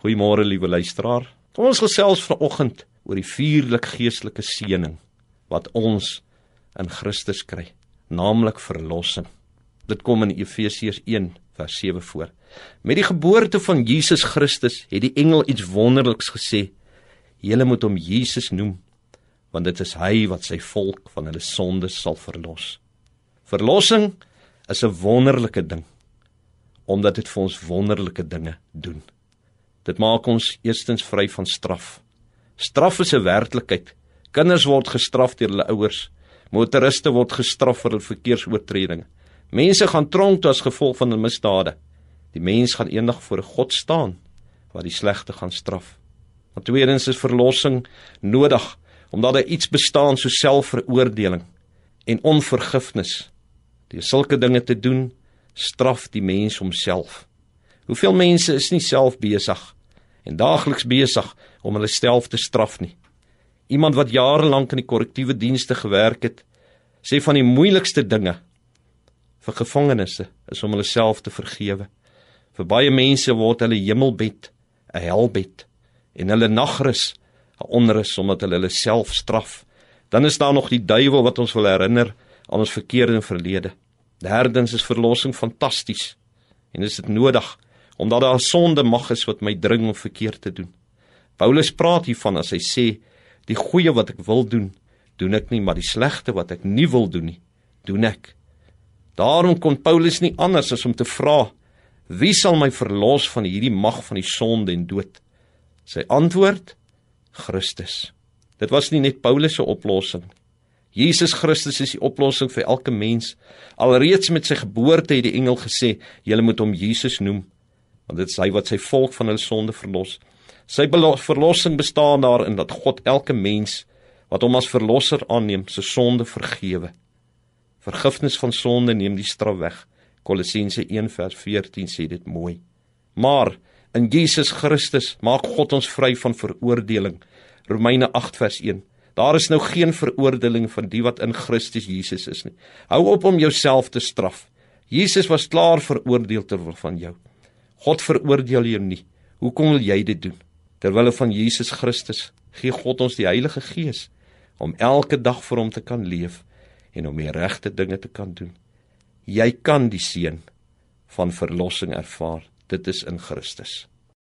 Goeiemôre liewe luisteraar. Kom ons gesels vanoggend oor die vierlik geestelike seëning wat ons in Christus kry, naamlik verlossing. Dit kom in Efesiërs 1 vers 7 voor. Met die geboorte van Jesus Christus het die engel iets wonderliks gesê. Julle moet hom Jesus noem, want dit is hy wat sy volk van hulle sondes sal verlos. Verlossing is 'n wonderlike ding omdat dit vir ons wonderlike dinge doen. Dit maak ons eerstens vry van straf. Straf is 'n werklikheid. Kinders word gestraf deur hulle ouers. Motoriste word gestraf vir hul verkeersoortredinge. Mense gaan tronk toe as gevolg van hulle misdade. Die mens gaan eendag voor 'n God staan wat die slegte gaan straf. Maar tweedens is verlossing nodig omdat daar iets bestaan so selfveroordeling en onvergifnis. Deur sulke dinge te doen, straf die mens homself. Hoeveel mense is nie self besig en daagliks besig om hulle self te straf nie. Iemand wat jare lank in die korrektiewe dienste gewerk het, sê van die moeilikste dinge vir gevangenes is om hulle self te vergewe. Vir baie mense word hulle hemelbed 'n helbed en hulle nagrus 'n onrus omdat hulle hulle self straf. Dan is daar nog die duiwel wat ons wil herinner aan ons verkeerde verlede. Derdens is verlossing fantasties en is dit nodig omdat daar sonde mag is wat my dring om verkeerd te doen. Paulus praat hiervan as hy sê die goeie wat ek wil doen, doen ek nie, maar die slegte wat ek nie wil doen nie, doen ek. Daarom kon Paulus nie anders as om te vra: Wie sal my verlos van hierdie mag van die sonde en dood? Sy antwoord: Christus. Dit was nie net Paulus se oplossing. Jesus Christus is die oplossing vir elke mens. Alreeds met sy geboorte het die engel gesê: "Julle moet hom Jesus noem." Want dit is hy wat sy volk van hulle sonde verlos. Sy verlossing bestaan daarin dat God elke mens wat hom as verlosser aanneem, se sonde vergewe. Vergifnis van sonde neem die straf weg. Kolossense 1:14 sê dit mooi. Maar in Jesus Christus maak God ons vry van veroordeling. Romeine 8:1. Daar is nou geen veroordeling van die wat in Christus Jesus is nie. Hou op om jouself te straf. Jesus was klaar veroordeel ter wille van jou. God veroordeel jou nie. Hoekom wil jy dit doen? Terwyl van Jesus Christus gee God ons die Heilige Gees om elke dag vir hom te kan leef en om die regte dinge te kan doen. Jy kan die seën van verlossing ervaar. Dit is in Christus.